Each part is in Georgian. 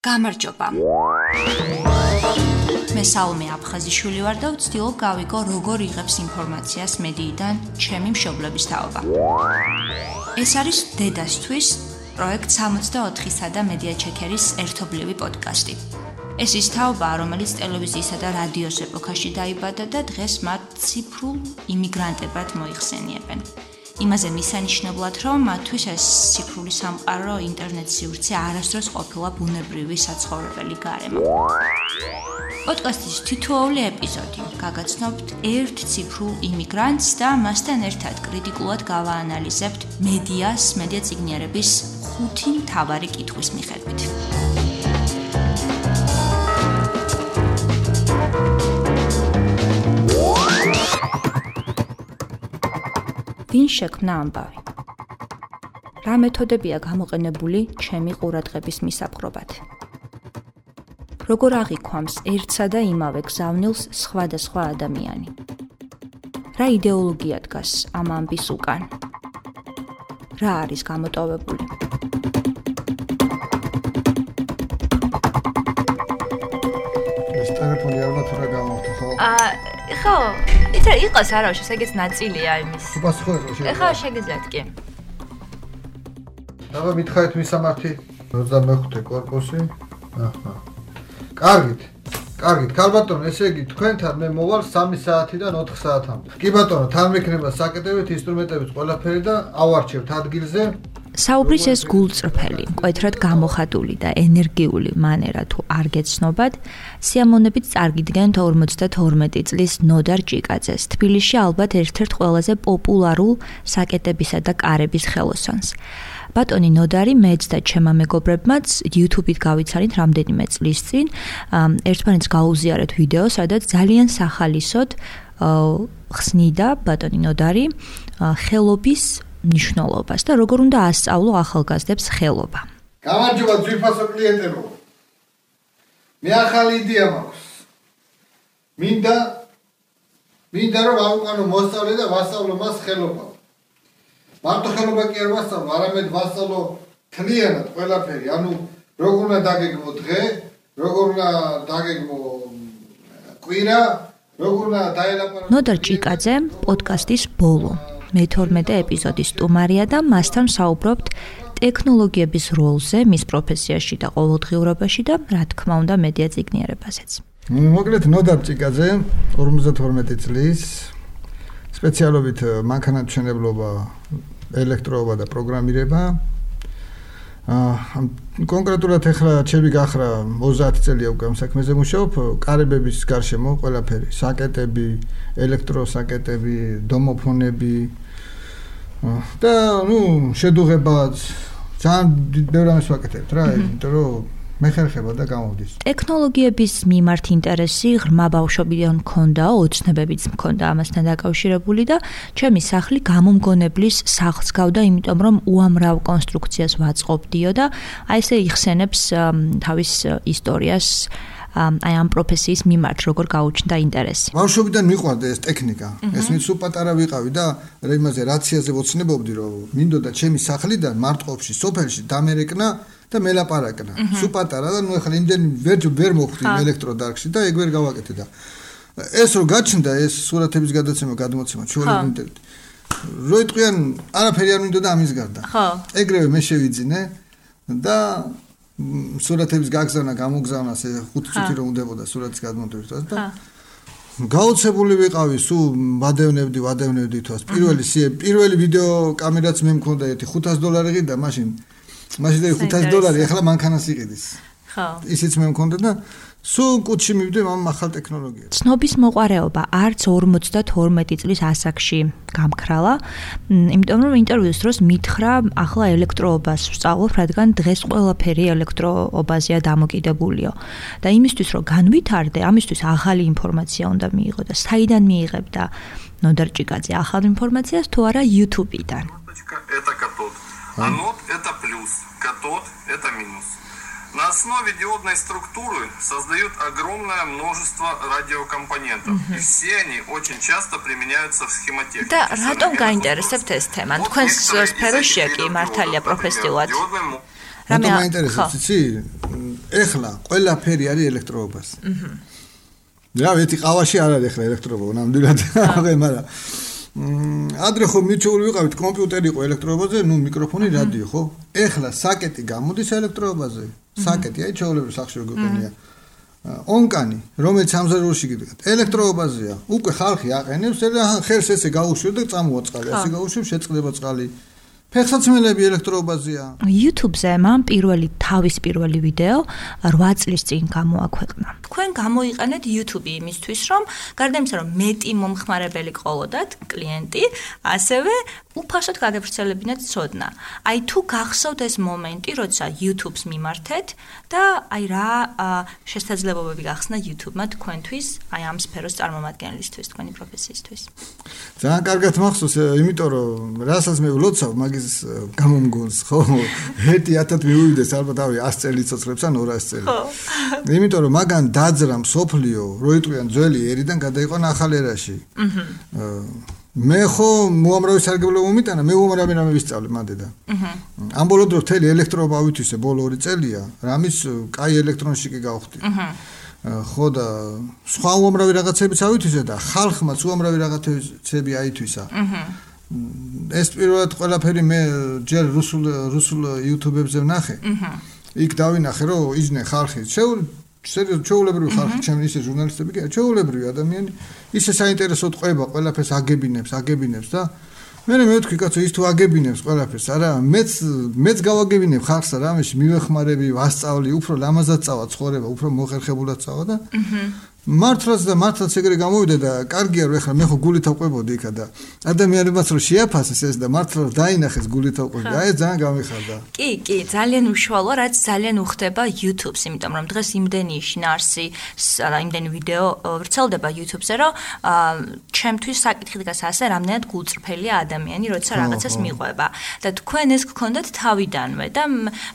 გამარჯობა. მე საუმე აფხაზიშვილი ვარ და ვცდილობ გავიგო როგორ იღებს ინფორმაციას მედიიდან ჩემი მშობლების თაობა. ეს არის დედასთვის პროექტ 64-სა და მედია ჩეკერის ერთობლივი პოდკასტი. ეს ის თაობა, რომელიც ტელევიზიისა და რადიოს ეპოქაში დაიბადა და დღეს მათ ციფრულ იმიგრანტებად მოიხსენიებენ. იმაზე მისანიშნებლად, რომ მათთვის ეს ციფრული სამყარო, ინტერნეტ სივრცე არასდროს ყოფილა ბუნებრივი საცხოვრებელი გარემო. პოდკასტის თითოეული ეპიზოდი გაგაცნობთ ერთ ციფრულ იმიგრანტს და მასთან ერთად კრიტიკულად გავაანალიზებთ მედიას, მედია ციგნიერების ხუთი მთავარი კითხვის მიხედვით. ვინ შექმნა ამბავი? რა მეთოდებია გამოყენებული ჩემი ყურადღების მისაპყრობად? როგორ აღიქვამს ერთსა და იმავე გზავნილს სხვადასხვა ადამიანი? რა იდეოლოგია დგას ამ ამბის უკან? რა არის გამოტოვებული? ეს ტელეფონი არ ვთქვა გამოვთო ხო? აა ხო, იცი იყოს არავშოს, ეგეც ნაწილია იმის. თუ პასუხობ შეგიძლია. ეხლა შეგიძლიათ კი. დაბა მითხარით მისამართი 25 корпуსი. აჰა. კარგით. კარგით, ქალბატონო, ესე იგი, თქვენთან მე მოვალ 3 საათიდან 4 საათამდე. კი ბატონო, თან მექნება საკეთებით ინსტრუმენტების ყველაფერი და ავარჩევთ ადგილზე. საუბრის ეს გულწრფელი, მკვეთრად გამოხატული და ენერგიული მანერა თუ არ გეცნობათ, სიამონებით წარგიდგენთ 52 წლის ნოდარ ჭიკაძეს, თბილისში ალბათ ერთ-ერთ ყველაზე პოპულარულ საკეტებისა და კარების ხელოსანს. ბატონი ნოდარი მეც და ჩემმა მეგობრებმაც YouTube-ით გავიცანით რამდენიმე წლის წინ, ერთმანეთს გაუზიარეთ ვიდეო, სადაც ძალიან სახალისოდ ხსნიდა ბატონი ნოდარი ხელობის მნიშვნელობას და როგორ უნდა ასწავლო ახალგაზრდებს ხელობა. გამარჯობა ძვირფასო კლიენტებო. მე ახალი იდეა მაქვს. მინდა მინდა რომ აუყანო მოსწავლე და ვასწავლო მას ხელობა. მარტო ხელობა კი არ ვასწავლო, არამედ ვასწავლო თლიანად ყველაფერი. ანუ როგორ უნდა დაგეგმო დღე, როგორ უნდა დაგეგმო კვირა, როგორ უნდა დაელაპარაკო ნოდარ ჭიკაძე პოდკასტის ბოლო მე-12 ეპიზოდის სტუმარია და მასთან საუბრობთ ტექნოლოგიების როლზე მის პროფესიაში და ყოველდღიურობაში და რა თქმა უნდა მედია ციგნიერებაზეც. მოკლედ ნოდარ ჭიკაძე 52 წლის სპეციალობით მანქანათმშენებლობა, ელექტროობა და პროგრამირება კონკრეტულად ახლა ჩემი გახრა 30 წელია უკვე ამ საქმეზე მუშაობ, კარებების გარშემო ყველაფერი, საკეტები, ელექტროსაკეტები, დომოფონები და ნუ შედუღებაც. ძალიან ბევრი ამას ვაკეთებ რა, იმიტომ რომ მეხერხება და გამოვდის. ტექნოლოგიების მიმართ ინტერესი ღრმა ბავშვობიდან მქონდა, ოცნებებიც მქონდა ამასთან დაკავშირებული და ჩემი სახლი გამომგონებლის სახლს გავდა, იმიტომ რომ უამრავ კონსტრუქციას ვაწყობდიო და აი ესე იხსენებს თავის ისტორიას აი ამ პროფესიის მიმართ როგორ გაუჩნდა ინტერესი. ბავშვობიდან მიყვარდა ეს ტექნიკა. ეს მით სულ პატარა ვიყავი და იმაზე რაციაზე ვოცნებობდი რომ მინდოდა ჩემი სახლიდან მარტყოფში სოფელში დამერეკნა და მელაპარაკნა. სულ პატარა და ნუ ახლა იმდენ ვერ ვერ მოხვდი ელექტროდარგში და ეგ ვერ გავაკეთე და ეს რო გაჩნდა ეს სურათების გადაცემა გადმოცემა ჩვეულებრივ ინტერნეტ. რო იტყვიან არაფერი არ მინდოდა ამის გარდა. ხო. ეგრევე მე შევიძინე და სურათების გაგზავნა გამოგზავნა ეს 5 წუთი რომ უნდაებოდა სურათის გადმონტაჟს და გაოცებული ვიყავი, სულ ვადევნებდი, ვადევნებდი თავს. პირველი პირველი ვიდეო კამერაც მე მქონდა ერთი 500 დოლარი ღირდა მაშინ მაშინ 500 დოლარი ახლა მანქანას იყიდის. ხო. ისიც მე მქონდა და სულ კუჩი მივდე ამ ახალ ტექნოლოგიებს. ცნობის მოყარეობა არც 52 წლის ასაკში გამქრალა, იმიტომ რომ ინტერვიუს დროს მითხრა ახლა ელექტროობას ვსწავლობ, რადგან დღეს ყველაფერი ელექტროობაზეა დამოკიდებულიო. და იმისთვის რომ განვითარდე, ამისთვის ახალი ინფორმაცია უნდა მიიღო და საიდან მიიღებ და ნოდარჭიკაძე ახალ ინფორმაციას თუ არა YouTube-იდან. это катод. Анод это плюс, катод это минус. На основе диодной структуры создают огромное множество радиокомпонентов. Mm -hmm. И все они очень часто применяются в схемотехнике. Да, რატომ გაინტერესებთ ეს თემა? თქვენ სფეროშია კი მართალია პროფესიულად. რამე მაინტერესებს, იცი? ეხლა ყველაფერი არის ელექტროობას. აჰა. რა ვიცი, ყავაში არ არის ეხლა ელექტროობა, ნამდვილად. აღე, მაგრამ ადრე ხო მიჩეული ვიყავით კომპიუტერი იყო ელექტროობაზე, ნუ მიკროფონი, რადიო, ხო? ეხლა საკეტი გამოდის ელექტროობაზე. საკეტი, აი ჩაოლებრივ სახში გიყენია. ონკანი, რომელიც ამზარულში გიდგათ, ელექტროობაზეა. უკვე ხალხი აყენებს, და ხელს ესე გაუშვი და წამოვა წყალი, ასე გაუშვი, შეწყდება წყალი. ფეხსაცმელები ელექტროობაზეა. YouTube-ზე მან პირველი თავის პირველი ვიდეო 8 წლის წინ გამოაქვეყნა. თქვენ გამოიყენეთ YouTube იმისთვის, რომ გარდა იმისა, რომ მეტი მომხმარებელი ყოლოდათ კლიენტი, ასევე უფასოდ გადავრცელებინათ ცოდნა. აი თუ გახსოვთ ეს მომენტი, როცა YouTube-ს მიმართეთ და აი რა შესაძლებლობები გახსნა YouTube-მა თქვენთვის, აი ამ სფეროს წარმომადგენლისთვის, თქვენი პროფესიისთვის. ძალიან კარგად მახსოვს, იმიტომ რომ რასაც მე ვლოცავ, მაგის გამომგონს, ხო? ერთი 1000 მიუვიდეს ალბათ ავი 100 წელი ცოცხლებს ან 200 წელი. ხო. იმიტომ რომ მაგან დაძრა მსოფლიო, რო იტყვიან ძველი ერიდან გადაიყვანა ახალ ერაში. აჰა. მე ხო მოამრავი სარგებლობა მომიტანა, მე უამრავი რამე ვისწავლე მანდედა. აჰა. ამ ბოლო დრო თელი ელექტროობა ავითვისე ბოლო 2 წელია, რამის კაი ელექტრონში კი გავხდი. აჰა. ხო და სხვა უამრავი რაღაცებიც ავითვისე და ხალხმაც უამრავი რაღაცები აითვისა. აჰა. ეს პირველად ყველაფერი მე ჯერ რუსულ რუსულ YouTube-ებზე ვნახე. აჰა. იქ დავინახე რომ იძნე ხალხი. შეუ ჩეულებრივი ხალხი ჩემი ისე ჟურნალისტები კი ჩეულებრივი ადამიანი ისე საინტერესოდ ყვება ყველაფერს აგებინებს აგებინებს და მე მე ვთქვი კაცო ის თუ აგებინებს ყველაფერს არა მეც მეც გავაგებინებ ხალხს რამეში მივეხმარები ვასწავლი უფრო ლამაზად წავა ცხოვრება უფრო მოხერხებულად წავა და აჰა მართლაც და მართლაც ეგრე გამოვიდა და კარგია რომ ეხლა მე ხო გულით აყვებოდი იქა და ადამიანებმაც რომ შეაფასეს ეს და მართლა დაინახეს გულით აყვები აი ძალიან გამიხარდა. კი კი ძალიან უშუალო რაც ძალიან უხდება YouTube-ს იმიტომ რომ დღეს იმდენი შინარსი და იმდენი ვიდეო ვრცელდება YouTube-ზე რომ ჩემთვის საკითხი დგას ასე რამდენად გულწრფელია ადამიანი როცა რაღაცას მიყვება. და თქვენ ეს გქონდათ თავიდანვე და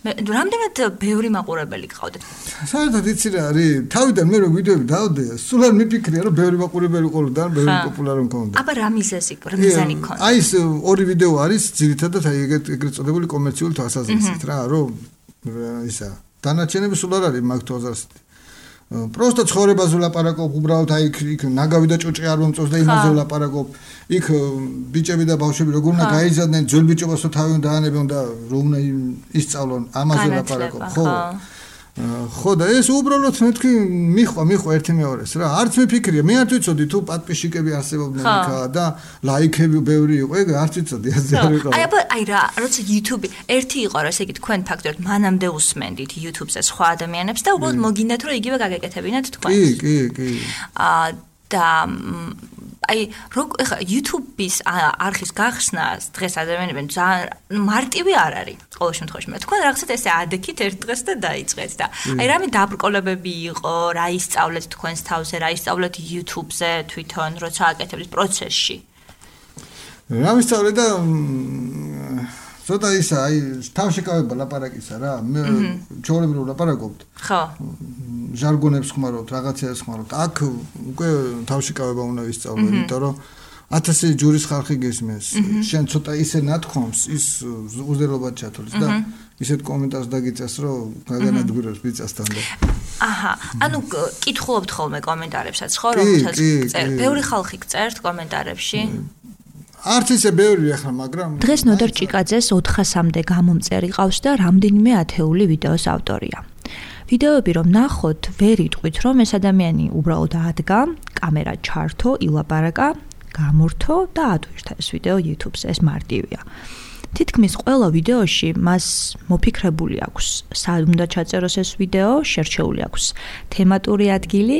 რამდენად ბევრი მაყურებელი გყავდეთ საერთოდ იცი რა არის თავიდან მე რო ვიდეოები დავ მოვიდა. სულ არ მიფიქრია რომ ბევრი მაყურებელი ყოლოდა, ბევრი პოპულარი მქონდა. აბა რა მიზეზი, რა მიზანი ქონდა? აი ეს ორი ვიდეო არის ძირითადად აი ეგეთ ეგრეთ წოდებული კომერციული თვალსაზრისით რა, რომ ისა დანარჩენები სულ არ არის მაგ თვალსაზრისით. просто ცხოვრებაზე ლაპარაკობ, უბრალოდ აი იქ ნაგავი და ჭუჭი არ მომწონს და იმაზე ლაპარაკობ. იქ ბიჭები და ბავშვები როგორ უნდა გაიზარდნენ, ძველ ბიჭობასო თავი უნდა დაანებონ და რო უნდა ისწავლონ, ამაზე ლაპარაკობ, ხო? ხო და ეს უბრალოდ მეთქი მიხვა მიხვა ერთი მეორეს რა. არც მეფიქრია მე არ ვიცოდი თუ პატპიშიკები არსებობდნენ იქა და ლაიქები ბევრი იყო. ეგ არ ვიცოდი ასე არ იყო. აი აბა აი რა როცა YouTube ერთი იყო რა ესე იგი თქვენ ფაქტორად მანამდე უსმენდით YouTube-ზე სხვა ადამიანებს და უბრალოდ მოგინდათ რომ იგივე გაგეკეთებინათ თქვენ კი კი კი. აა და აი როგ ეხა YouTube-ის არქის გახსნა დღეს ადამიანებენ ძალიან მარტივი არ არის ყოველ შემთხვევაში. მე თქვენ რაღაცა ესე ადექით ერთ დღეს და დაიწყეთ და აი რამე დაბრკოლებები იყო რა ისწავლეთ თქვენს თავზე რა ისწავლეთ YouTube-ზე თვითონ როცა აკეთებთ პროცესში? რა ვისწავლე და ცოტა ისა აი თავშეკავება ლაპარაკისა რა მე ჩაოლებრო ლაპარაკობთ. ხო. ჟარგონებს ხმარობთ რაღაცებს ხმარობთ. აქ უკვე თავშეკავება უნდა ვისწავლო იმიტომ რომ ათასი ჯურის ხალხი გესმის შენ ცოტა ისე ნათქვამს ის უზრელობა ჩათვლის და ისეთ კომენტარს დაგიწეს რომ გაგანადგურებს ბიცასთან და აჰა ანუ კითხულობთ ხოლმე კომენტარებსაც ხო რომელსაც წერ ბევრი ხალხი წერთ კომენტარებში არც ისე ბევრი ახლა, მაგრამ დღეს ნოდარ ჭიკაძეს 400-მდე გამომწერი ყავს და რამდენიმე ათეული ვიდეოს ავტორია. ვიდეოები რომ ნახოთ, ვერ იტყვით რომ ეს ადამიანი უბრალოდ ადგა, კამერა ჩართო, ილაპარაკა, გამორთო და ატვირთა ეს ვიდეო YouTube-ზე, ეს მარტივია. თითქმის ყველა ვიდეოში მას მოფიქრებული აქვს. სად უნდა ჩაწეროს ეს ვიდეო, შერჩეული აქვს. თემატური ადგილი,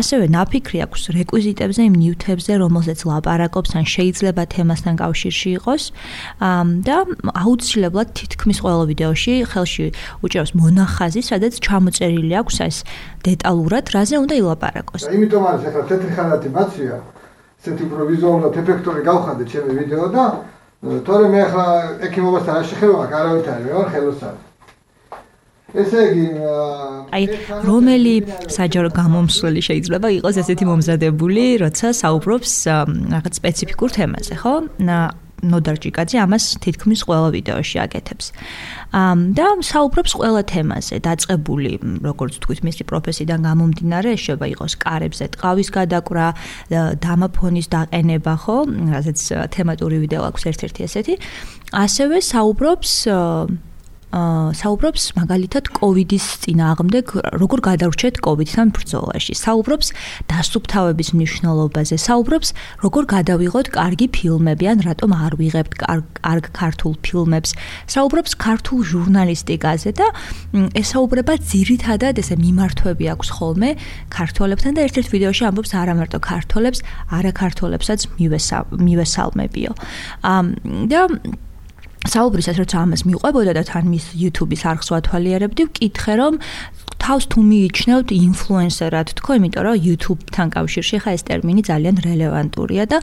ასევე ნაფიქრი აქვს რეკვიზიტებზე, იმ ნიუთებზე, რომელზეც ლაპარაკობს, ან შეიძლება თემასთან კავშირში იყოს. და აუცილებლად თითქმის ყველა ვიდეოში ხელში უჭერს მონახაზი, სადაც ჩამოწერილი აქვს ეს დეტალურად, რაზე უნდა ილაპარაკოს. იმიტომ არის ახლა თეთრი ხალათი მაცია, ესეთი უფრო ვიზუალურად ეფექტური გავხადე ჩემი ვიდეო და თორე მე ახლა ექიმობასთან არ შეხება, არავით არ ვარ ხელოსანი. ესე იგი აი რომელი საჯარო გამომსვლელი შეიძლება იყოს ესეთი მომზადებული, როცა საუბრობს რაღაც სპეციფიკურ თემაზე, ხო? ნოდარჯიკაძე ამას თითქმის ყველა ვიდეოში აკეთებს. ამ და საუბრობს ყველა თემაზე, დაწყებული, როგორც თქვით, მისი პროფესიიდან გამომდინარე, შეიძლება იყოს კარებზე ტყავის გადაკრა, დამაფონის დაყენება, ხო? რაზეც თემატური ვიდეო აქვს ერთ-ერთი ესეთი. ასევე საუბრობს საუბრობს მაგალითად კოვიდის წინააღმდეგ როგორ გადავრჩეთ კოვიდთან ბრძოლაში. საუბრობს დასუფთავების მნიშვნელობაზე, საუბრობს როგორ გადავიღოთ კარგი ფილმები ან რატომ არ ვიღებთ კარგ ქართულ ფილმებს. საუბრობს ქართულ ჟურნალისტიკაზე და ესაუბრება ძირითადად ესე მიმართვები აქვს ხოლმე ქართველებთან და ერთ-ერთ ვიდეოში ამბობს არა მარტო ქართველებს, არა ქართველებსაც მივესალმებიო. და საუბრისას როცა ამას მიყვებოდა და თან მის YouTube-ის არხს ვათვალიერებდი, ვკითხე რომ თავს თუ მიიჩნევთ ინფლუენსერად თქო, იმიტომ რომ YouTube-თან კავშირში ხა ეს ტერმინი ძალიან რელევანტურია და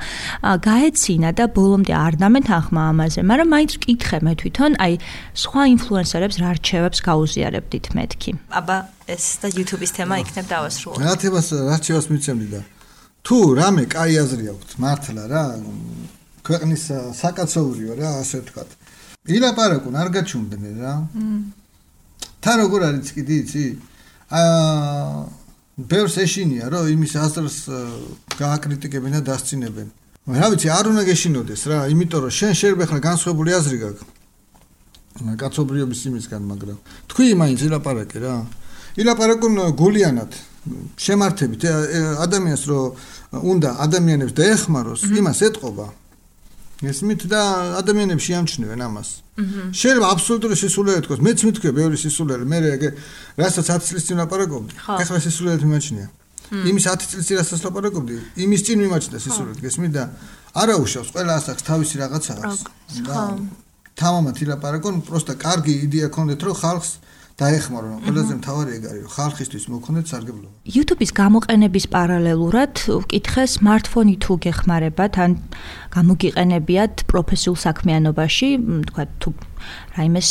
გაეცინა და ბოლომდე არ დამეთანხმა ამაზე, მაგრამ მაინც ვკითხე მე თვითონ, აი სხვა ინფლუენსერებს რა რჩევებს გაუზიარებდით მეთქი. აბა ეს და YouTube-ის თემა იქნებ დავასრულო. რა თემას რა რჩევას მიცემდი და თუ რამე კაი აზრი აქვს მართლა რა ქვეყნის საკაცობრიო რა ასე ვთქვათ. ილაპარაკონ არ გაჩუმდნენ რა. თან როგორ არის კიდე იცი? აა ბევრს ეშინია რომ იმის აზრს გააკრიტიკებენ და დასწინებენ. რა ვიცი, არ უნდა გეშინოდეს რა, იმიტომ რომ შენ შეიძლება ხარ განსხვავებული აზრი გაქვს. კაცობრიობის იმისგან, მაგრამ თქვი მაინც ილაპარაკე რა. ილაპარაკონ გულიანად. შემართებით ადამიანს რომ უნდა ადამიანებს დაეხმაროს, იმას ეთყობა. ესმით და ადამიანებს შეამჩნევენ ამას. შეიძლება აბსოლუტური სისულელე თქოს, მეც მithქვია ბევრი სისულელე, მე რასაც 10 წლის წინ ლაპარაკობდი, ეხლა სისულელე მიმაჩნია. იმის 10 წლის წინ რასაც ლაპარაკობდი, იმის წინ მიმაჩნდა სისულელე, გესმით და არა უშავს, ყველა ასაკს თავისი რაღაცა. აქვს. და თამამად ილაპარაკონ, პროსტა კარგი იდეა ქონდეთ, რომ ხალხს დაეხმარო, რომ ყველაზე მთავარი ეგ არის, რომ ხალხისთვის მოქონდეთ სარგებლობა. YouTube-ის გამოყენების პარალელურად ვკითხე smartphone-ი თუ გეხმარებათ, ან გამოგიყენებიათ პროფესიულ საქმიანობაში, თქვა თუ რაიმეს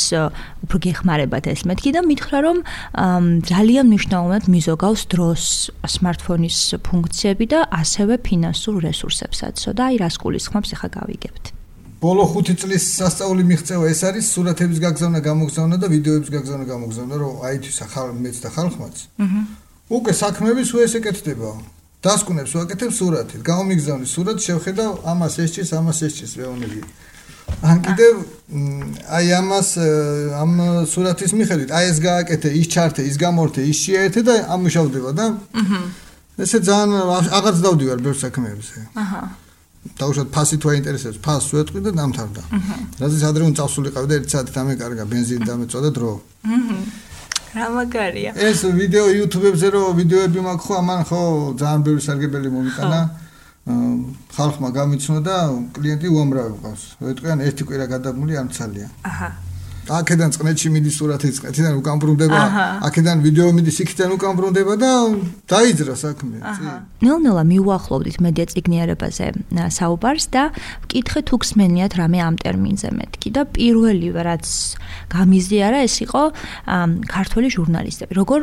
უფრო გეხმარებათ ეს მეთქი და მითხრა რომ ძალიან მნიშვნელოვნად მიზოგავს დროს smartphone-ის ფუნქციები და ასევე ფინანსურ რესურსებსაც. და აი რას გულისხმობს ახლა გავიგებთ. ბოლო 5 წლის სასწაული მიღწევა ეს არის სურათების გაგზავნა, გამოგზავნა და ვიდეოების გაგზავნა, გამოგზავნა, რომ აითვის ახალ მეც და ხალხმაც. აჰა. უკვე საქმეები სულ ესე კეთდება. დასკვნებს ვაკეთებ სურათით, გამომიგზავნი სურათი, შევხედავ ამას ესჭის, ამას ესჭის რეონები. ან კიდევ აი ამას ამ სურათის მიხედვით, აი ეს გააკეთე, ის ჩართე, ის გამორთე, ის შეერთე და ამუშავდება და აჰა. ესე ძალიან აღარც დავდივარ ბევრ საქმეებზე. აჰა. დაუშვათ ფასი თუ აინტერესებს, ფასს ვეთყვი და დამთავრდა. რადგან ადრე უნდა წავსულიყავ და ერთ საათით ამეკარგა ბენზინი დამეწოდა დრო. რა მაგარია. ეს ვიდეო YouTube-ებზე რო ვიდეოები მაქვს ხო, ამან ხო ძალიან ბევრი სარგებელი მომიტანა. ხალხმა გამიცნო და კლიენტი უამრავი ყავს. ვეთყვიან ერთი კვირა გადამული არ მცალია. აჰა. აქედან წნეთში მიდის სურათი წნეთიდან უკან ბრუნდება აქედან ვიდეო მიდის იქიდან უკან ბრუნდება და დაიძრა საქმე წი ნელ-ნელა მიუახლოვდით მედია ციგნიერებაზე საუბარს და ვკითხე თუ გსმენიათ რამე ამ ტერმინზე მეთქი და პირველივე რაც გამიზიარა ეს იყო ქართული ჟურნალისტები როგორ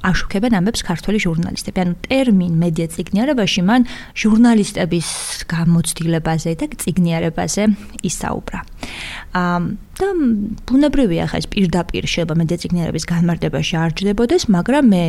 აშუქებენ ამებს ქართული ჟურნალისტები. ანუ ტერმინ მედია ციგნიერებაში მან ჟურნალისტების გამოცდილებაზე და ციგნიერებაზე ისაუბრა. აა და ბუნებრივია ხა ეს პირდაპირ შეიძლება მედია ციგნიერების განმარტებაში არ ჯდებოდეს, მაგრამ მე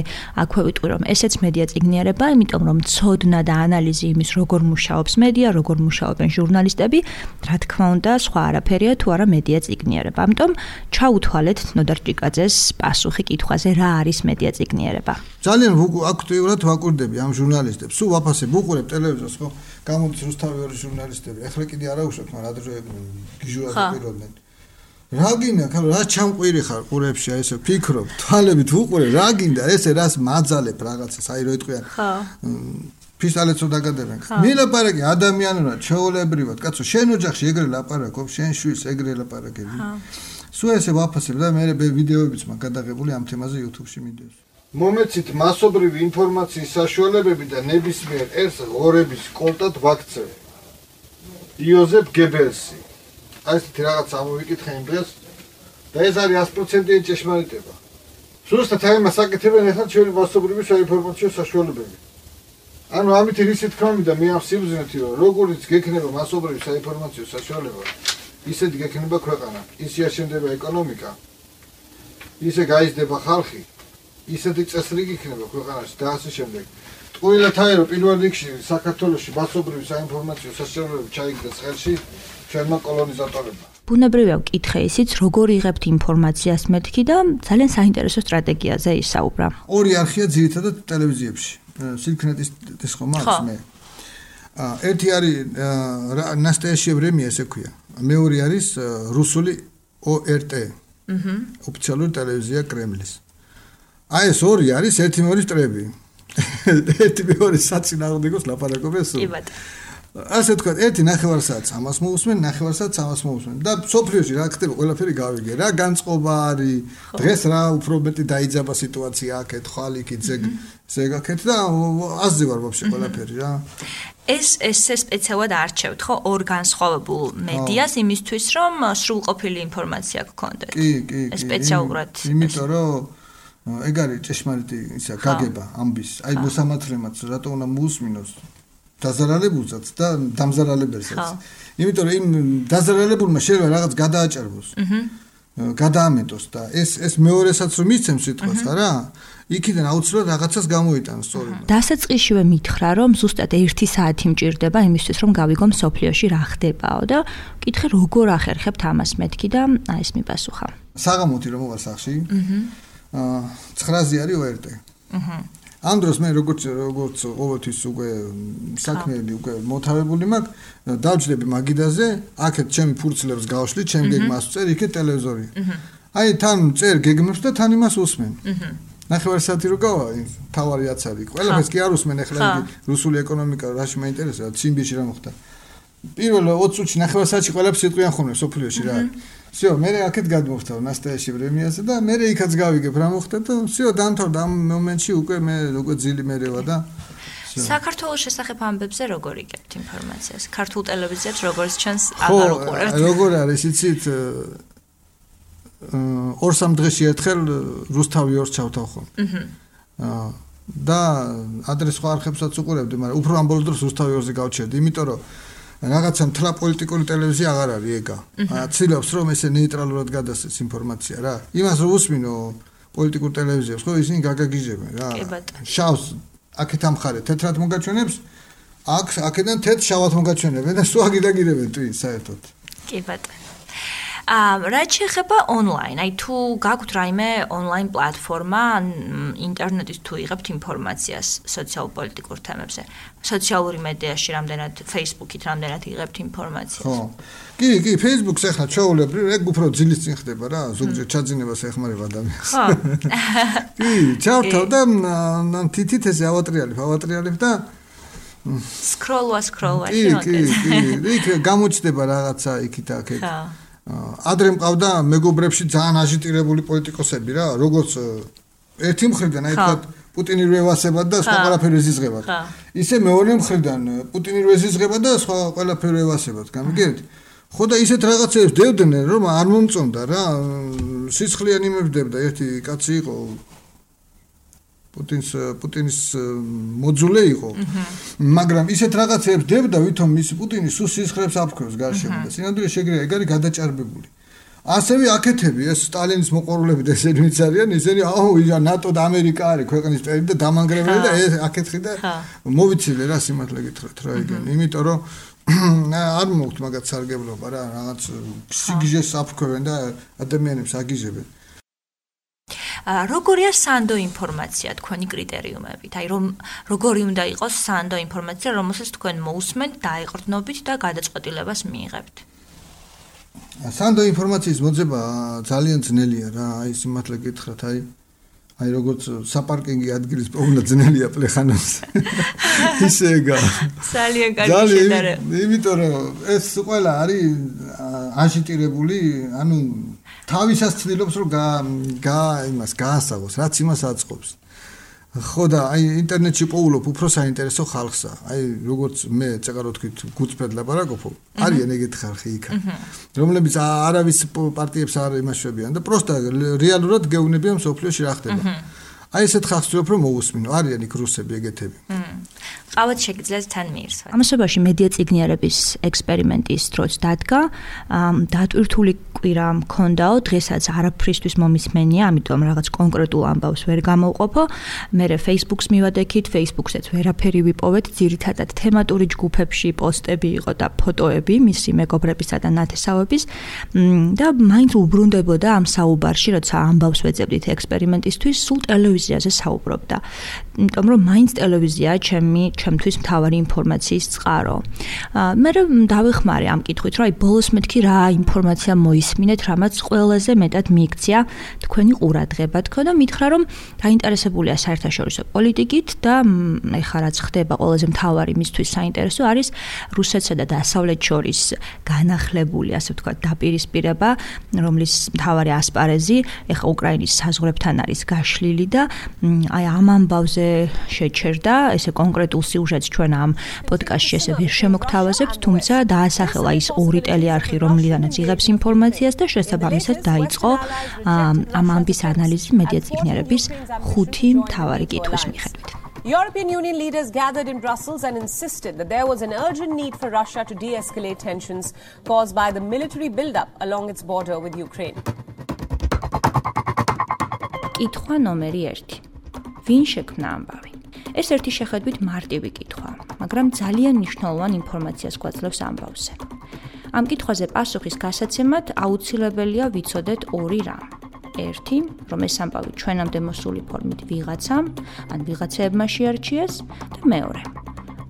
აქვე ვიტყვი რომ ესეც მედია ციგნიერება, იმიტომ რომ ცოდნა და ანალიზი იმის როგორ მუშაობს მედია, როგორ მუშაობენ ჟურნალისტები, რა თქმა უნდა, სხვა არაფერია თუ არა მედია ციგნიერება. ამიტომ ჩაუთვალეთ ნოდარჭიკაძეს პასუხი კითხვაზე რა არის მედია ციგნიერება. ძალიან აქტიურად ვაკურდები ამ ჟურნალისტებს. სულ ვაფასებ, უყურებ ტელევიზორს, ხო? გამოდის რუსთავი ორი ჟურნალისტები. ეხლა კიდე არა უშოთ, მაგრამ ადრე გიჟურად პირობდნენ. რა გინდა, ხა რა ჩამყვირი ხარ ყურებში, აი ესე ფიქრობ, თვალებით უყურე, რა გინდა, ესე რას მაძალებ რაღაცას, აი რო იტყვიან. ხო. ფისტალეთს უდაგადებენ. მილაპარაკი ადამიანურად, ჩეულებრივად, კაცო, შენ ოჯახში ეგრე ლაპარაკობ, შენ შვილს ეგრე ლაპარაკები. ხო. სულ ესე ვაფასებ და მე ვიდეოებიც მაგ გადაღებული ამ თემაზე YouTube-ში მიდევს. მომეცით მასობრივი ინფორმაციის საშუალებები და ნებისმიერ ერთს ღორების კონტაქტ ვაქცევ. იოზეფ გებელსი. აი ესეთი რაღაც ამოვიკითხე იმ დღეს და ეს არის 100%-იანი ჭეშმარიტება. ზუსტად აი მას აკეთებენ ახლა ჩვენი მასობრივი საინფორმაციო საშუალებები. ანუ ამით ისე თქმა მინდა მე ამ სიბზნეთი რომ როგორიც გექნება მასობრივი საინფორმაციო საშუალება ისეთ გექნება ქვეყანა ისე აშენდება ეკონომიკა ისე გაიზრდება ხალხი ისეთი წესრიგი იქნება ქვეყანაში და ასე შემდეგ. ყველა თაერო პირველ რიგში საქართველოსში მასობრივი საინფორმაციო საშუალებები ჩაიგდეს ხელში ჩვენმა კოლონიზატორებმა. ბუნებრივია ვკითხე ისიც როგორ იღებთ ინფორმაციას მეთქი და ძალიან საინტერესო სტრატეგიაზე ისაუბრა ორი არხია ძირითადად ტელევიზიებში. სილქნეტის ხომ არის მე. ერთი არის ნასტეაშია ვრემია ესე ქვია. მეორე არის რუსული ORT აჰა ოფიციალური ტელევიზია კრემლის აი ეს ორი არის ერთი მეორის ტრები. ერთი მეორის საწინააღმდეგოს ლაპარაკობენ სულ. კი ბატონო. ასე თქვა, ერთი ნახევარსაათს ამას მოусმენ, ნახევარსაათს ამას მოусმენ და სოფლიოში რა ხდება, ყველაფერი გავიგე რა, განწყობა არის. დღეს რა უფრო მეტი დაიძაბა სიტუაცია აქეთ, ხვალ იქით ზეგ ზეგაქეთ და აზზე ვარ ვაფშე ყველაფერი რა. ეს ესე სპეციალურად არჩევთ ხო ორ განსხვავებულ მედიას იმისთვის რომ სრულყოფილი ინფორმაცია გქონდეთ. კი, კი, კი. სპეციალურად. იმიტომ რომ ეგ არის ჭეშმარიტი ისა გაგება ამბის. აი მოსამართლემაც რატო უნდა მოусმინოს? დაზარალებულსაც და დამზარალებელსაც. იმიტომ რომ იმ დაზარალებულმა შეიძლება რაღაც გადააჭარბოს. აჰა. გადაამეტოს და ეს ეს მეორესაც რომ მისცემს სიტყვას, ხარა? იქიდან აუცილებლად რაღაცას გამოიტანს სწორედ. დასაწყისშივე მითხრა რომ ზუსტად 1 საათი მჭირდება იმისთვის რომ გავიგო მსოფლიოში რა ხდებაო და კითხე როგორ ახერხებთ ამას მეთქი და აი ეს მიპასუხა. საღამოთი რომ მოვა სახში. აჰა. აა 9-ზე არის ORT. აჰა. ამ დროს მე როგორც როგორც ყოველთვის უკვე საქმეები უკვე მოთავებული მაქვს დავჯდები მაგიდაზე აქეთ ჩემი ფურცლებს გავშლი ჩემ გეგმას წერ იქეთ ტელევიზორი. აი თან წერ გეგმებს და თან იმას უსმენ. ნახევარ საათი რო გავა თავარიაც არის ყველაფერს კი არ უსმენ ახლა რუსული ეკონომიკა რაში მაინტერესებს ციმბიში რა მოხდა. პირველ 20 წუთში ნახევარ საათში ყველაფერს იტყვიან ხოლმე სოფლიოში რა всё, მე აქეთ გადმოვხდა ნასტაიაში პრემიაზე და მე იქაც გავიგებ რა მოხდა და всё, დამთავრდა ამ მომენტში უკვე მე უკვე ძილი მერევა და საქართველოს შესახებ ამბებზე როგორ იგებთ ინფორმაციას? ქართულ ტელევიზიებს როგორც ჩანს აღარ უყურებთ? ხო, როგორ არის, იცით? ორ სამ დღეში ერთხელ რუსთავი ორს ჩავთავ ხომ. აჰა. და ადრეს სხვა არხებსაც უყურებდი, მაგრამ უფრო ამ ბოლო დროს რუსთავი ორზე გავჩერდი, იმიტომ რომ რაღაცა მთლა პოლიტიკური ტელევიზია აღარ არის ეგა. ცდილობს რომ ესე ნეიტრალურად გადასცეს ინფორმაცია რა. იმას რომ უსმინო პოლიტიკურ ტელევიზიებს, ხო ისინი გაგაგიჟებენ რა. შავს აქეთ ამხარე თეთრად მოგაჩვენებს, აქ აქედან თეთრ შავად მოგაჩვენებენ და სულ აგიდაგირებენ თვით საერთოდ. კი ბატონო. აა რა შეიძლება ონლაინ? აი თუ გაგვთ რაიმე ონლაინ პლატფორმა, ინტერნეტის თუ იღებთ ინფორმაციას სოციალ-პოლიტიკურ თემებზე, სოციალური მედიაში რამდენად, Facebook-ით რამდენად იღებთ ინფორმაციას? ხო. კი, კი, Facebook-ს ახლა ჩაულებრი, ეგ უფრო ძილის წინ ხდება რა, ზოგჯერ ჩაძინებას ეხმარება ადამიანს. ხო. კი, ჩავთავ და თითით ესე ავატრიალებ, ავატრიალებ და სკროლვა სკროლვა შეიძლება. კი, კი, კი, იქ გამოჩდება რაღაცა იქით აქეთ. ხო. ადრე მყავდა მეგობრებში ძალიან აჟიტირებული პოლიტიკოსები რა, როგორც ერთი მხრიდან აი თქვა პუტინი რევასება და სხვა ყველაფერი ზიზღება. ისე მეორე მხრიდან პუტინი რევასება და სხვა ყველაფერი რევასება, გამიგეთ? ხო და ისეთ რაღაცებს დევდნენ რომ არ მომწონდა რა, სისხლიანი მებდებდა ერთი კაცი იყო პუტინს პუტინის მოძულე იყო. მაგრამ ისეთ რაღაცებს დებდა, ვითომ მის პუტინი სუსის ხრებს აფქროს გარშემო და სინამდვილე შეგრია, ეგ არის გადაჭარბებული. ასევე აკეთები ეს სტალინის მოყორულები და ესენი ვინც არიან, ესენი აუ, ია ნატო და ამერიკა არის ქვეყნის წევრი და დამანგრეველი და ეს აკეთხი და მოვიცილე რა სიმართლე გითხრათ რა იგენ. იმიტომ რომ არ მოგთ მაგათ სარგებლობა რა, რაღაც სიგიჟეს აფქრობენ და ადამიანებს აგიჟებენ. როგორია სანდო ინფორმაცია თქვენი კრიტერიუმებით? აი რომ როგორი უნდა იყოს სანდო ინფორმაცია, რომელსაც თქვენ მოусმენთ, დაიყრდნობით და გადაწყვეტილებას მიიღებთ? სანდო ინფორმაციის მოძება ძალიან ძნელია რა, აი სიმართლე გითხრათ, აი აი როგორც საპარკინგი ადგილის პოვნა ძნელია პლეხანოს. ისეგა. ძალიან კარგი შედარება. იმიტომ რომ ეს ყველა არის აშიტირებული, ანუ თავისას ცდილობს რომ გა იმას გაასაღოს, რაც იმას აწყობს. ხო და აი ინტერნეტში პოულობ უფრო საინტერესო ხალხსა. აი როგორც მე წეყარო თქვით გუწფედ ლაპარაკობ, არიან ეგეთ ხალხი იქ. რომლებიც არავის პარტიებს არ იმაშვებიან და პროსტა რეალურად გეუბნებიან სოფლიოში რა ხდება. აი ესეთ ხალხს ვფიქრობ რომ მოусმინო, არიან იქ რუსები ეგეთები. ყავად შეგიძლიათ თან მიირსვათ. ამასობაში მედია ციგნიერების ექსპერიმენტის დროც დადგა, დატვირთული კვირა მქონდაო, დღესაც არაფრისთვის მომისმენია, ამიტომ რაღაც კონკრეტულ ამბავს ვერ გამოვყოფო. მე Facebook-ს მივადექით, Facebook-საც ვერაფერი ვიპოვეთ, ძირითადად თემატური ჯგუფებში პოსტები იყო და ფოტოები მისი მეგობრებისა და ნათესავების და მაინც უბრუნდებოდა ამ საუბარში, როცა ამბავს ვეძებდით ექსპერიმენტისთვის, სულ ტელევიზიაზე საუბრობდა. იმიტომ რომ მაინც ტელევიზია ჩემი ჩემთვის მთავარი ინფორმაციის წყარო. მე დავეხმარე ამ კითხვით, რომ აი ბოლოს მეთქი რა ინფორმაცია მოისმინეთ, რამაც ყველაზე მეტად მიიქცია თქვენი ყურადღება. თქო და მითხრა რომ დაინტერესებულია საერთაშორისო პოლიტიკით და ეხლა რაც ხდება ყველაზე მთავარი მისთვის საინტერესო არის რუსეთსა და დასავლეთ შორის განახლებული, ასე ვთქვათ, დაპირისპირება, რომლის მთავარი ასპარეზი ეხლა უკრაინის საზღვრებთან არის გაშლილი და აი ამ ამბავზე შეჩერდა ესე კონკრეტულ სიუჟეტს ჩვენ ამ პოდკასტში ესე ვერ შემოგთავაზებთ, თუმცა დაასახელა ის ორი ტელეარხი, რომლიდანაც იღებს ინფორმაციას და შესაბამისად დაიწყო ამ ამბის ანალიზი მედია ციგნიერების ხუთი მთავარი კითხვის მიხედვით. European Union leaders gathered in Brussels and insisted that there was an urgent need for Russia to de escalate tensions caused by the military build-up along its border with Ukraine. კითხვა ნომერი 1. ვინ შექმნა ამბავი? ეს ერთი შეხედვით მარტივი კითხვა, მაგრამ ძალიან მნიშვნელოვან ინფორმაციას გვაძლევს ამბავზე. ამ კითხვაზე პასუხის გასაცემად აუცილებელია ვიცოდეთ ორი რამ. ერთი, რომ ეს ამბავი ჩვენამდე მოსული ფორმით ვიღაცამ, ან ვიღაცებმა შეარჩიეს და მეორე,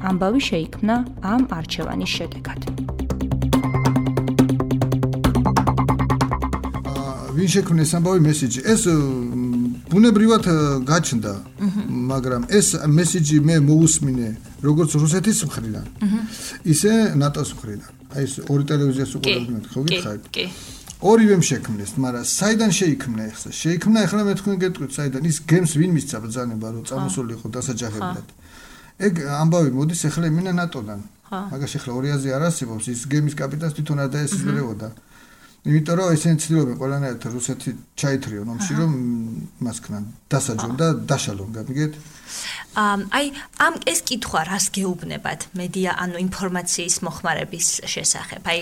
ამბავი შეიქმნა ამ არჩევანის შედეგად. ვინ შექმნა ამბავი მესიჯი? ეს ბუნებრივად გაჩნდა, მაგრამ ეს მესიჯი მე მოусმინე როგორც რუსეთის მხრიდან, ისე ნატოს მხრიდან. აი ეს ორი ტელევიზიას უყურებთ, ხო გითხარით? კი. ორივე შექმნეს, მაგრამ საიდან შეიქმნა ეხლა? შეიქმნა ეხლა მე თქვენ გეტყვით, საიდან ის გემს ვინ მისცა ბრძანება, რომ წამოსულიყო დასაჯახებლად. ეგ ამბავი მოდის ეხლა იმენა ნატოდან. ეხლა ორი აზრი არ არსებობს, ის გემის კაპიტანს თვითონ არ დაესწრებოდა. იმიტომ რომ ესენი ცდილობენ ყველანაირად რუსეთი ჩაითრიონ ომში რომ მას ქნან დასაჯონ და დაშალონ გამიგეთ? აი ამ ეს კითხვა რას გეუბნებათ მედია ანუ ინფორმაციის მოხმარების შესახებ? აი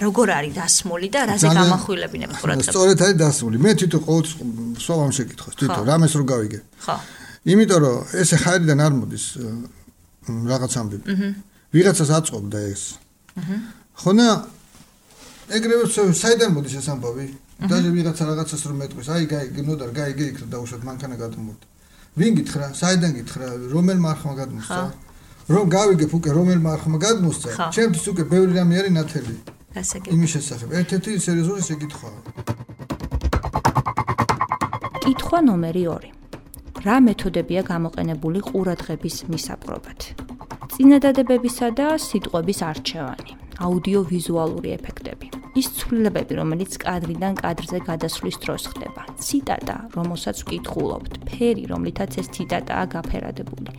როგორ არის დასმული და რაზე გამახვილებინებ ყურადღებას სწორედ არის დასმული. მე თვითონ ყოველ სულ ამ შეკითხვას თვითონ რამეს რო გავიგე. ხო. იმიტომ რომ ესე ხარიდან არ მოდის რაღაც ამბები. ვიღაცას აწყობდა ეს. აჰა. ხონა ეგრევე საიდან მოდის ეს ამბავი? დაჟე ვიღაცა რაღაცას რომ მეტყვის, აი გაი გნოდარ, გაი გიქრა და უშოთ მანქანა გადმოვიდა. ვინ გითხრა? საიდან გითხრა? რომელ მარხმა გადმოსცა? რომ გავიგებ უკვე რომელ მარხმა გადმოსცა? ჩემთვის უკვე ბევრი რამე არის ნათელი. გასაგები. იმის შესახებ. ერთ-ერთი სერიოზული შეკითხვაა. კითხვა ნომერი 2. რა მეთოდებია გამოყენებული ყურადღების მისაპყრობად? წინადადებებისა და სიტყვების არჩევანი. აუდიო-ვიზუალური ეფექტები. ის ცვლილებები, რომელიც კადრიდან კადრზე გადასვლის დროს ხდება. ციტატა, რომელსაც ვკითხულობთ, ფერი, რომლითაც ეს ციტატაა გაფერადებული.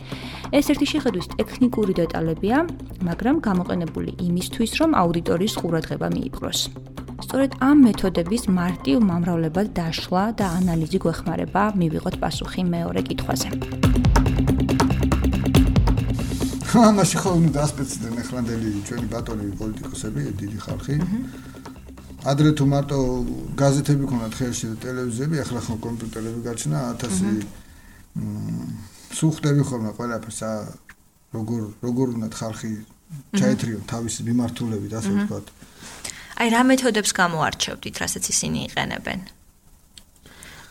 ეს ერთი შეხედვის ტექნიკური დეტალებია, მაგრამ გამოყენებული იმისთვის, რომ აუდიტორიის ყურადღება მიიპყროს. სწორედ ამ მეთოდების მარტივ მომრავლებად დაშლა და ანალიზი გვეხმარება მივიღოთ პასუხი მეორე კითხვაზე. ამაში ხო უნდა ასპეციდან ეხლანდელი ჩვენი ბატონი პოლიტიკოსები, დიდი ხალხი. ადრე თუ მარტო გაზეთები ქონათ ხელში და ტელევიზიები, ახლა ხო კომპიუტერები გაჩნდა 1000 სუხტები ხოლმე ყველაფერს ა როგორ როგორ უნდა ხალხი ჩაეთრიო თავის მიმართულებით, ასე ვთქვათ. აი რა მეთოდებს გამოარჩევთ, რასაც ისინი იყენებენ?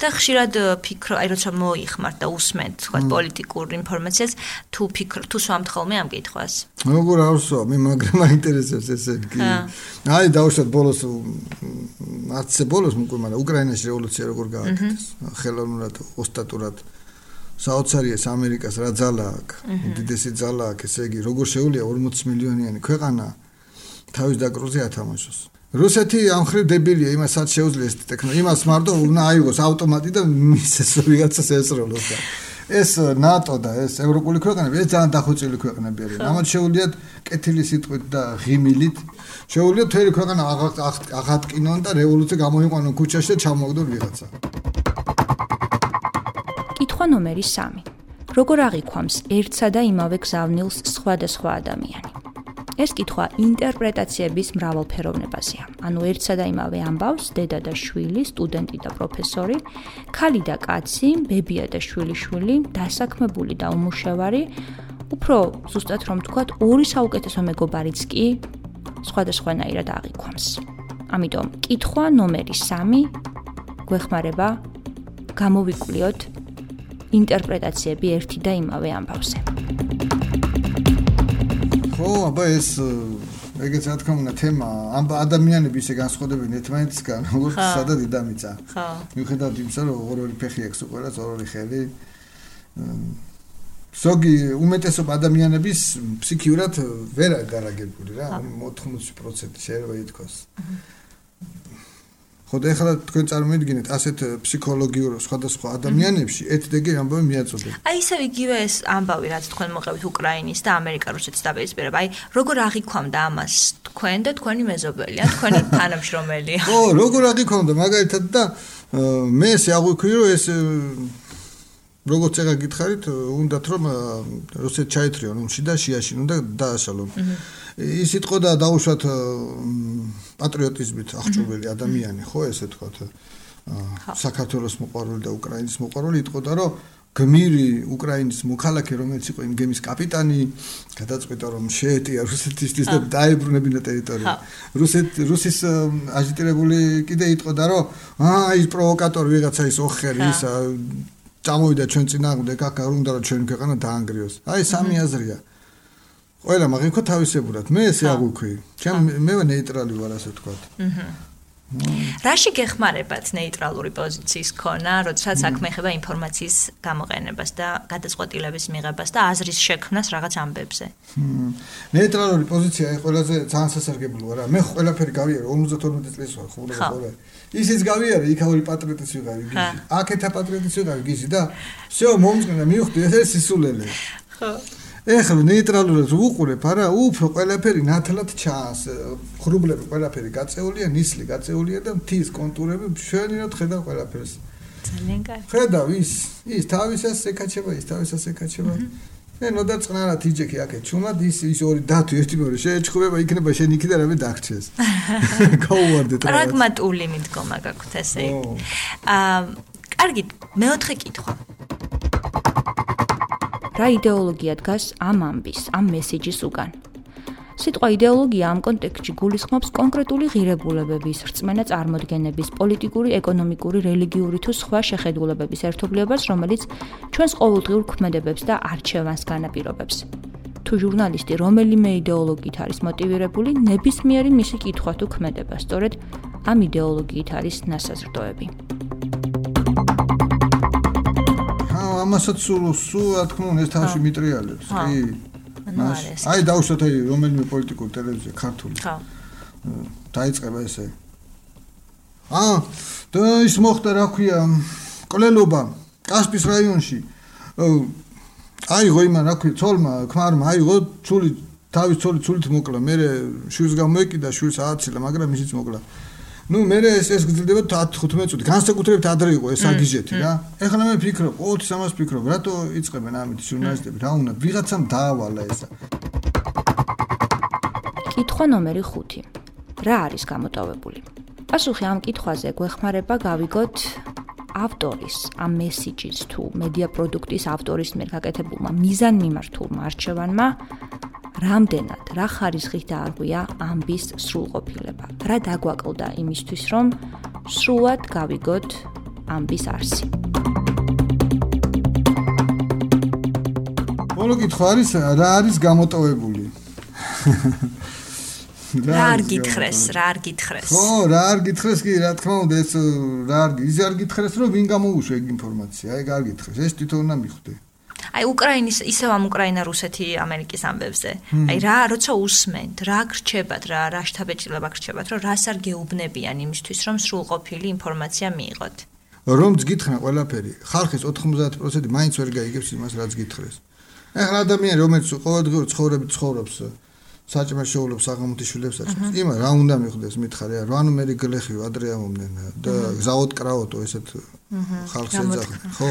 და ხშირად ფიქრო, აი როცა მოიხმართ და უსმენთ სხვა პოლიტიკურ ინფორმაციას, თუ ფიქრ თუ სვამთ ხოლმე ამ კითხვას. როგორ ავსვა, მე მაგრამ მაინტერესებს ესე კი. აი დავუშვათ ბოლოს არცე ბოლოს უკვე, მაგრამ უკრაინაში რევოლუცია როგორ გააკეთეს? ხელოვნურად, ოსტატურად საოცარიეს ამერიკას რა ძალა აქვს? უდიდესი ძალა აქვს, ესე იგი, როგორ შეუძლია 40 მილიონიანი ქვეყანა თავის დაკრუზე ათამაშოს? რუსეთი ამ ხრივ დებილია იმასაც შეუძლია ეს ტექნოლოგია იმას მარტო უნდა აიღოს ავტომატი და მისეს ვიღაცას ესროლოს და ეს ნატო და ეს ევროპული ქვეყნები ეს ძალიან დახვეწილი ქვეყნები არიან ამათ შეუძლიათ კეთილი სიტყვით და ღიმილით. შეუძლიათ თერი ქვეყანა აღატკინონ და რევოლუცია გამოიყვანონ ქუჩაში და ჩამოაგდონ ვიღაცა. კითხვა ნომერი 3 როგორ აღიქვამს ერთსა და იმავე გზავნილს სხვადასხვა ადამიანი? ეს კითხვა ინტერპრეტაციების მრავალფეროვნებაზეა. ანუ ერთსა და იმავე ამბავს დედა და შვილი, სტუდენტი და პროფესორი, ქალი და კაცი, ბებია და შვილიშვილი, დასაქმებული და უმუშევარი, უფრო ზუსტად რომ ვთქვათ, ორი საუკეთესო მეგობარიც კი სხვადასხვანაირად აღიქვამს. ამიტომ კითხვა ნომერი 3 გვეხმარება გამოვიკვლიოთ ინტერპრეტაციები ერთი და იმავე ამბავზე. ხო, აბა ეს ეგეც რა თქმა უნდა თემა ამ ადამიანები ისე განსხვავდებიან ერთმანეთისგან, როგორც სადა დედამიწა. ხო. მიუხედავად იმისა, რომ ორი ფეხი აქვს უკვე, ორი ხელი. ზოგი უმეტესობა ადამიანების ფსიქიურად ვერ გარაგებული რა, 80% შეიძლება ითქვას. აჰა. ხო და ეხლა თქვენ წარმოიდგინეთ ასეთ ფსიქოლოგიურ სხვადასხვა ადამიანებში ეთდეგი ამბავი მიაწოდეთ. აი ისე იგივე ეს ამბავი რაც თქვენ მოყევით უკრაინის და ამერიკა-რუსეთის დაპირისპირება. აი როგორ აღიქვამდა ამას თქვენ და თქვენი მეზობელი, ან თქვენი თანამშრომელი? ხო, როგორ აღიქვამდა მაგალითად და მე ესე აღვიქვი რომ ეს როგორც ეგა გითხარით, უნდათ რომ რუსეთ ჩაეთრიონ ომში და შიაში უნდა დაასალონ. ის იტყო და დაუშვათ პატრიოტიზმით აღჭურვილი ადამიანი, ხო, ესე თქვათ. საქართველოს მოყვარული და უკრაინის მოყვარული იტყო და რომ გმირი უკრაინის მოქალაქე რომელიც იყო იმ გემის კაპიტანი გადაწყვიტა რომ შეეტია რუსეთისთვის და დაებრუნებინა ტერიტორია. რუსეთ რუსის აჟიტირებული კიდე იტყო და რომ აა ის პროვოკატორი ვიღაცა ის ოხერი ის წამოვიდა ჩვენ წინააღმდეგ აქ არ უნდა რომ ჩვენი ქვეყანა დაანგრიოს. აი სამი აზრია. აჰა. ყველა მაგიქო თავისებურად. მე ესე აღვიქვი. ჩემ მე ნეიტრალი ვარ ასე ვთქვა. აჰა. რაში გეხმარებათ ნეიტრალური პოზიციის ქონა, როდესაც საქმე ეხება ინფორმაციის გამოყენებას და გადაწყვეტილების მიღებას და აზრის შექმნას რაღაც ამბებზე? ნეიტრალური პოზიცია ეს ყველაზე ძალიან სასარგებლოა რა. მე ყველაფერი გავიარე 52 წელს ვარ ხო და ხოლმე. ისიც გავიარე იქაური პატრიოტის ვიღარი გიზი. აქეთა პატრიოტის ვიღარი გიზი და всё მომწონდა მივხვდი ეს სისულელე. ხო. ეხლა ნეიტრალურად უყურებ, არა, უფრო ყველაფერი ნათლად ჩანს. ხრუბლები ყველაფერი გაწეულია, ნისლი გაწეულია და მთის კონტურები მშვენივრად ხედავ ყველაფერს. ძალიან კარგი. ხედავ ის, ის თავისას ეკაჩება, ის თავისას ეკაჩება. მე ნოდა წნარად იჯექი აქეთ ჩუმად ის ის ორი დათუ ერთი მეორე შეეჩხუბება იქნება შენ იქი და რამე დაგრჩეს. გაუვარდეთ რა. პრაგმატული მიდგომა გაქვთ ესე. აა კარგი, მეოთხე კითხვა. რა იდეოლოგია დგას ამ ამბის, ამ მესიჯის უკან. სიტყვა იდეოლოგია ამ კონტექსტში გულისხმობს კონკრეტული ღირებულებების, რწმენა წარმოდგენების, პოლიტიკური, ეკონომიკური, რელიგიური თუ სხვა შეხედულებების ერთობლიობას, რომელიც ჩვენს ყოველდღიურ ქმედებებს და არჩევანს განაპირობებს. თუ ჟურნალისტი რომელიმე იდეოლოგიით არის მოტივირებული, ნებისმიერი მისი კითხვა თუ ქმედება, სწორედ ამ იდეოლოგიით არის ნასაზრდოები. ამასაც სულ სულ რა თქმა უნდა ეს თავში მიტრიალებს კი। აი დაუშვათ აი რომელიმე პოლიტიკურ ტელევიზია ქართული. ხო დაიწყება ესე. აა და ის მოხდა რა ქვია კოლელობა კასპის რაიონში. აიღო იმან რა ქვია ცოლმა ქმარმა აიღო ცული თავის ცოლი ცულით მოკლა. მე შვილს გამოეკიდა შვილს ააცილა მაგრამ ისიც მოკლა ну მე ეს ეს გძლდება 10-15 წუთი. განსაკუთრებით ადრე იყო ეს აგიჟეთი რა. ეხლა მე ფიქრობ ოთი სამას ფიქრობ რატო იწებენ ამით ჟურნალისტები რა უნდა? ვიღაცამ დაავალა ესა კითხვა ნომერი 5 რა არის გამოტოვებული? პასუხი ამ კითხვაზე გვეხმარება გავიგოთ ავტორის ამ მესიჯის თუ მედია პროდუქტის ავტორის მიერ გაკეთებულმა მიზანმიმართულმა არჩევანმა რამდენად რა ხარისხით დაარღვია ამბის სრულყოფილება. რა დაგვაკლდა იმისთვის, რომ სრულად გავიგოთ ამბის არსი. ბოლო კითხვა არის რა არის გამოტოვებული? რა არ გითხრეს, რა არ გითხრეს? ხო, რა არ გითხრეს კი, რა თქმა უნდა, ეს რა არ ის არ გითხრეს, რომ ვინ გამოუშვა ეგ ინფორმაცია, აი არ გითხრეს, ეს თვითონ უნდა მიხვდე. აი უკრაინის ისევ ამ უკრაინა რუსეთი ამერიკის ამბებზე. აი რა როცა უსმენთ, რა გრჩებათ, რა რა შთაბეჭდილება გრჩებათ, რომ რას არ გეუბნებიან იმისთვის, რომ სრულყოფილი ინფორმაცია მიიღოთ. რომც გითხრა ყველაფერი, ხალხის 90% მაინც ვერ გაიგებს იმას, რაც გითხრეს. ეხლა ადამიანი რომელიც ყოველდღიურ ცხოვრებით ცხოვრობს საჭმელ შეულებს საღამოთიშვილებს საჭმელს. იმა რა უნდა მიხვდეს მითხარი, რა ნუ მე გლეხი ადრე ამომდნენ და გზაოდ კრავოთო ესეთ ხალხს ეძახი. ხო.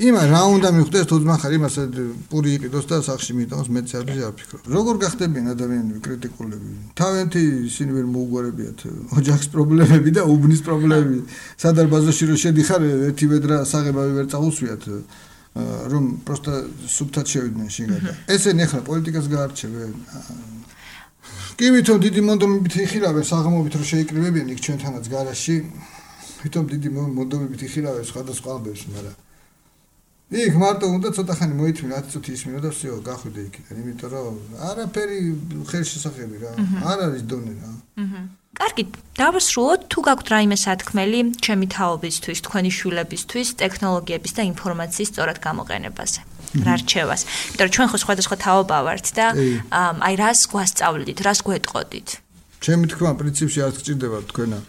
იმა რა უნდა მიხვდეს თუ ძმახარ იმას პური იყიდოს და სახში მიიტანოს მეც არ ვიფიქრო. როგორ გახდებიან ადამიანები კრიტიკულები? თავენთი ისინი ვერ მოუგვარებიათ ოჯახის პრობლემები და უბნის პრობლემები. სადარბაზოში რო შედიხარ ერთი ვედრა საღებავი ვერ წაუსვიათ. რომ პროსტა სუბთად შევიდნენ შიგადა. ესენი ახლა პოლიტიკას გაარჩევენ. კი ვითომ დიდი მონდომებით იხილავენ საღამობით რომ შეიკრიბებიან იქ ჩვენთანაც გარაში. ვითომ დიდი მონდომებით იხილავენ სხვადასხვა ალბებს, მაგრამ იქ მარტო უნდა ცოტა ხანი მოითმინა 10 წუთი ისმინო და всё, გახვიდე იქიდან, იმიტომ რომ არაფერი ხელშესახები რა. არ არის დონე რა. აჰა. კარგი, დავასრულოთ თუ გაქვთ რაიმე სათქმელი ჩემი თაობისთვის, თქვენი შვილებისთვის, ტექნოლოგიების და ინფორმაციის სწორად გამოყენებაზე. რა რჩევას? იმიტომ რომ ჩვენ ხო სხვადასხვა თაობა ვართ და აი რას გვასწავლით, რას გვეტყოდით? ჩემი თქმა პრინციპში არ გჭირდება თქვენა.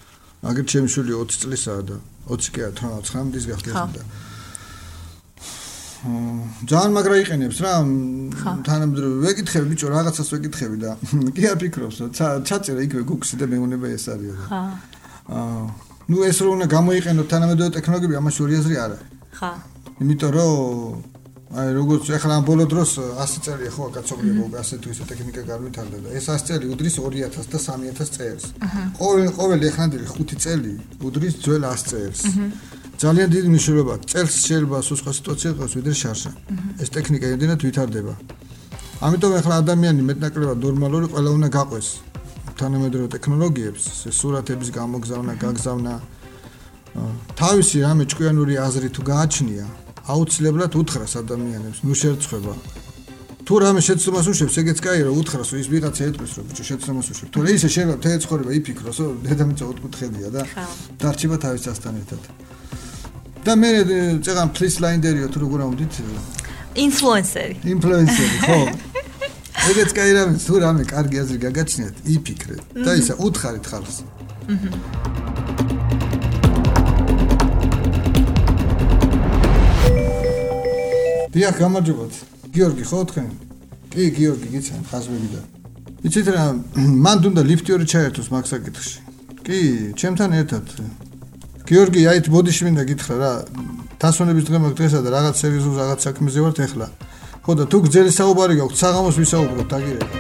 აგერ ჩემი შვილი 20 წლისაა და 20 კი არა, 19 წლის გახდა და ძალიან მაგრა იყენებს რა თანამედროვე. ვეკითხები ბიჭო რაღაცას ვეკითხები და კი არ ფიქრობს ჩაწერა იქვე გუქსი და მეუნება ეს არის რა. აა ნუ ეს რო უნდა გამოიყენო თანამედროვე ტექნოლოგიები ამაში ორი აზრი არა. ხა იმიტომ რომ აი როგორც ახლა ამ ბოლო დროს 100 წელია ხო კაცობრიობა ასე თუ ისე ტექნიკა გარვითარდა და ეს 100 წელი უდრის 2000 და 3000 წელს. ყოველ ყოველ ეხანდელი 5 წელი უდრის ძველ 100 წელს. ძალიან დიდი მნიშვნელობა წელს შეიძლება სუსხა სიტუაცია იყოს ვიდრე შარშა. ეს ტექნიკა იმდენად ვითარდება. ამიტომ ახლა ადამიანი მეტნაკლებად ნორმალური ყველა უნდა გაყვეს. თანამედროვე ტექნოლოგიებს სურათების გამოგზავნა გაგზავნა. თავისი რამე ჭკვიანური აზრი თუ გააჩნია აუცილებლად უთხრას ადამიანებს ნუ შერწება თუ რამე შეცდომას უშვებს ეგეც კაია რომ უთხრას ის ვიღაცა ეტყვის რომ ბიჭო შეცდომას უშვებ თუ ისე შეიძლება თეატრ ცხოვრება იფიქროს რომ დედამიწა ოთხკუთხედია და დარჩება თავის დასთან ერთად. და მე წეგან ფლის ლაინდერიო თუ როგორ ამოდით ინფლუენსერი ინფლუენსერი ხო. ეგეც კაი რამე თუ რამე კარგი აზრი გაგაჩნიათ იფიქრეთ და ისა უთხარით ხალხს დიახ გამარჯობათ გიორგი ხო თქვენ კი გიორგი გიცან ხაზბები და იცით რა მან თუნდა ლიფტიორი ჩაერთოს მაქსაკითხში კი ჩემთან ერთად გიორგი, აი ბოდიში მინდა გითხრა რა. დასვენების დღე მაგ დღესა და რაღაც სერიოზულ რაღაც საქმეზე ვართ ახლა. ხო და თუ გძელი საუბარი გაქვს, საღამოს ვისაუბროთ, დაგირეკ.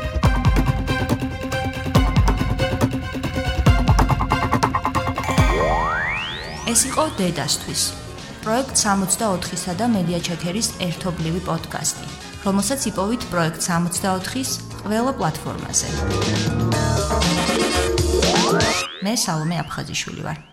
ეს იყო დედასთვის. პროექტ 64-სა და მედია ჩეკერის ერთობლივი პოდკასტი, რომელსაც იპოვით პროექტ 64-ის ყველა პლატფორმაზე. მე სალომე აფხაზიშვილი ვარ.